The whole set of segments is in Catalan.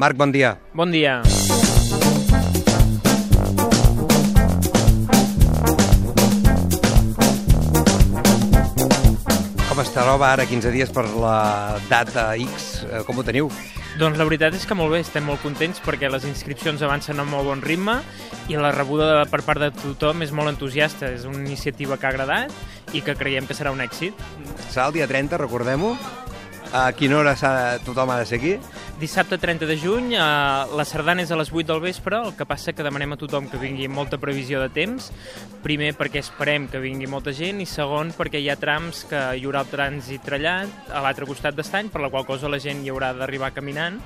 Marc, bon dia. Bon dia. Com es troba ara, 15 dies per la data X? Eh, Com ho teniu? Doncs la veritat és que molt bé, estem molt contents perquè les inscripcions avancen a molt bon ritme i la rebuda per part de tothom és molt entusiasta. És una iniciativa que ha agradat i que creiem que serà un èxit. Serà el dia 30, recordem-ho. A quina hora tothom ha de ser aquí? Dissabte 30 de juny, eh, la sardana és a les 8 del vespre, el que passa que demanem a tothom que vingui amb molta previsió de temps, primer perquè esperem que vingui molta gent i segon perquè hi ha trams que hi haurà el trànsit trellat a l'altre costat d'estany, per la qual cosa la gent hi haurà d'arribar caminant.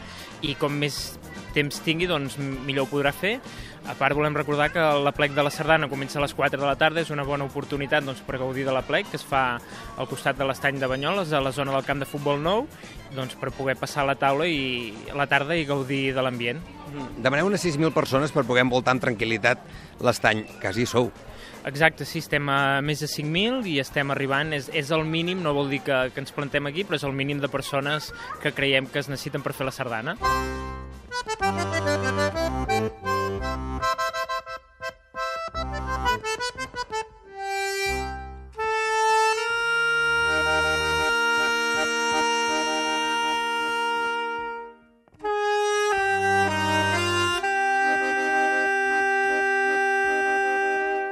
I com més temps tingui, doncs millor ho podrà fer. A part, volem recordar que la plec de la Sardana comença a les 4 de la tarda, és una bona oportunitat doncs, per gaudir de la plec, que es fa al costat de l'estany de Banyoles, a la zona del camp de futbol nou, doncs, per poder passar a la taula i a la tarda i gaudir de l'ambient. Demaneu unes 6.000 persones per poder envoltar amb tranquil·litat l'estany. Quasi sou. Exacte, sí, estem a més de 5.000 i estem arribant, és, és el mínim, no vol dir que, que ens plantem aquí, però és el mínim de persones que creiem que es necessiten per fer la sardana. Thank you.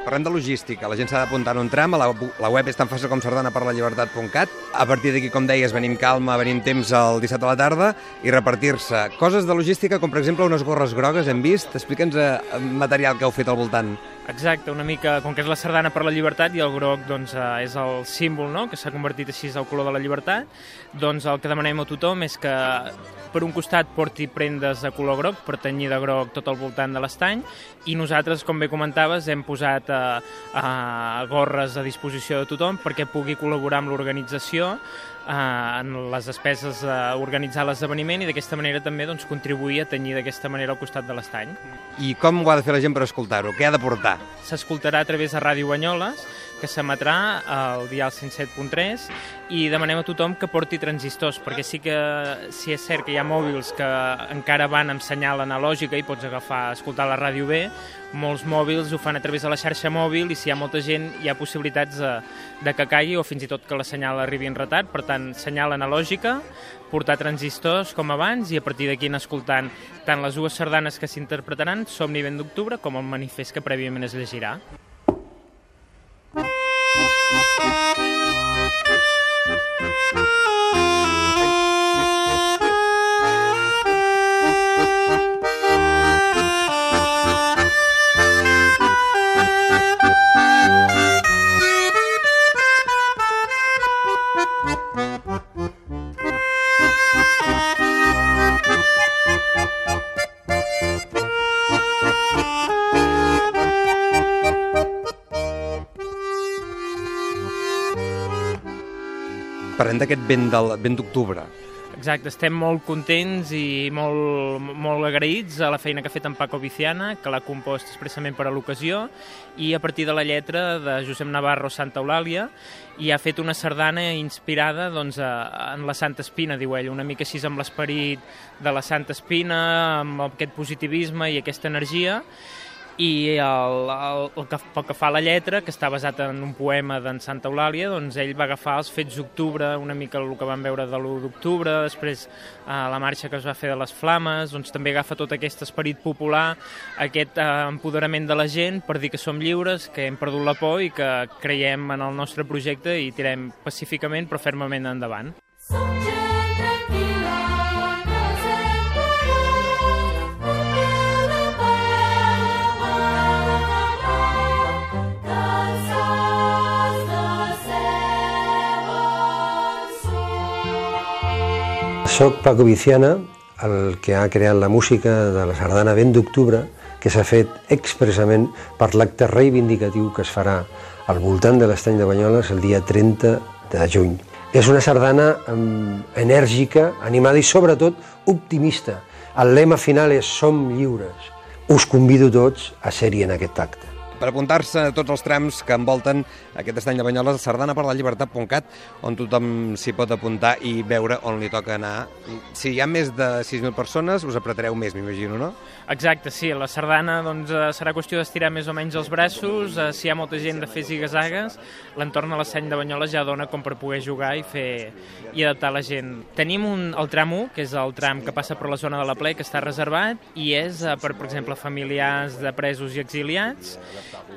Parlem de logística. La gent s'ha d'apuntar en un tram. La, la web és tan fàcil com sardanaperlallibertat.cat. A partir d'aquí, com deies, venim calma, venim temps el dissabte a la tarda i repartir-se. Coses de logística, com per exemple unes gorres grogues, hem vist. Explica'ns eh, material que heu fet al voltant. Exacte, una mica, com que és la sardana per la llibertat i el groc doncs, eh, és el símbol no? que s'ha convertit així al color de la llibertat, doncs el que demanem a tothom és que per un costat porti prendes de color groc per tenyir de groc tot el voltant de l'estany i nosaltres, com bé comentaves, hem posat eh, eh, gorres a disposició de tothom perquè pugui col·laborar amb l'organització en les despeses d'organitzar l'esdeveniment i d'aquesta manera també doncs, contribuir a tenyir d'aquesta manera al costat de l'estany. I com ho ha de fer la gent per escoltar-ho? Què ha de portar? s'escoltarà a través de Ràdio Banyoles, que s'emetrà al dial 107.3 i demanem a tothom que porti transistors, perquè sí que si és cert que hi ha mòbils que encara van amb senyal analògica i pots agafar, escoltar la ràdio bé, molts mòbils ho fan a través de la xarxa mòbil i si hi ha molta gent hi ha possibilitats de, de que caigui o fins i tot que la senyal arribi en retard, per tant, senyal analògica, portar transistors com abans i a partir d'aquí anar escoltant tant les dues sardanes que s'interpretaran, Somni vent d'octubre, com el manifest que prèviament es llegirà. Música Parlem d'aquest vent del vent d'octubre. Exacte, estem molt contents i molt, molt agraïts a la feina que ha fet en Paco Viciana, que l'ha compost expressament per a l'ocasió, i a partir de la lletra de Josep Navarro Santa Eulàlia, i ha fet una sardana inspirada doncs, a, en la Santa Espina, diu ell, una mica així amb l'esperit de la Santa Espina, amb aquest positivisme i aquesta energia, i el, el, el que, pel que fa a la lletra, que està basat en un poema d'en Santa Eulàlia, doncs ell va agafar els fets d'octubre, una mica el que vam veure de l'1 d'octubre, després eh, la marxa que es va fer de les flames, doncs també agafa tot aquest esperit popular, aquest eh, empoderament de la gent per dir que som lliures, que hem perdut la por i que creiem en el nostre projecte i tirem pacíficament però fermament endavant. Soc Paco Viciana, el que ha creat la música de la sardana Vent d'Octubre, que s'ha fet expressament per l'acte reivindicatiu que es farà al voltant de l'estany de Banyoles el dia 30 de juny. És una sardana um, enèrgica, animada i sobretot optimista. El lema final és Som lliures. Us convido tots a ser-hi en aquest acte. Per apuntar-se a tots els trams que envolten aquest estany de Banyoles, sardanaperdallibertat.cat, on tothom s'hi pot apuntar i veure on li toca anar. Si hi ha més de 6.000 persones, us apretareu més, m'imagino, no? Exacte, sí, la sardana doncs, eh, serà qüestió d'estirar més o menys els braços, eh, si hi ha molta gent de fer zigazagues, l'entorn de l'estany de Banyoles ja dona com per poder jugar i fer i adaptar la gent. Tenim un, el tram 1, que és el tram que passa per la zona de la ple, que està reservat, i és eh, per, per exemple, familiars de presos i exiliats,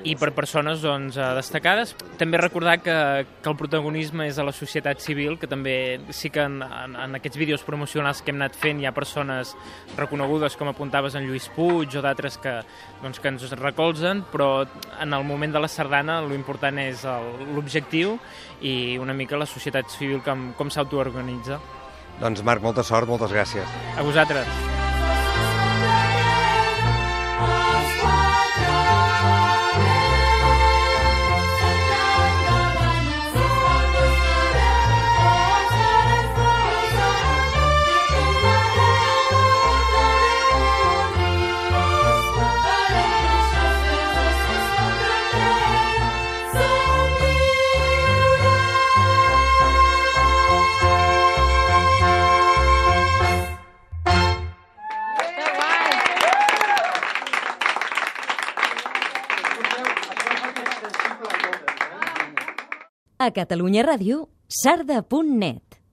i per persones doncs, eh, destacades. També recordar que, que el protagonisme és a la societat civil, que també sí que en, en, en aquests vídeos promocionals que hem anat fent hi ha persones reconegudes, com apuntaves en Lluís Puig o d'altres que, doncs, que ens recolzen, però en el moment de la sardana l'important és el- l'objectiu i una mica la societat civil com, com s'autoorganitza. Doncs Marc, molta sort, moltes gràcies. A vosaltres. A Catalunya Ràdio, sarda.net.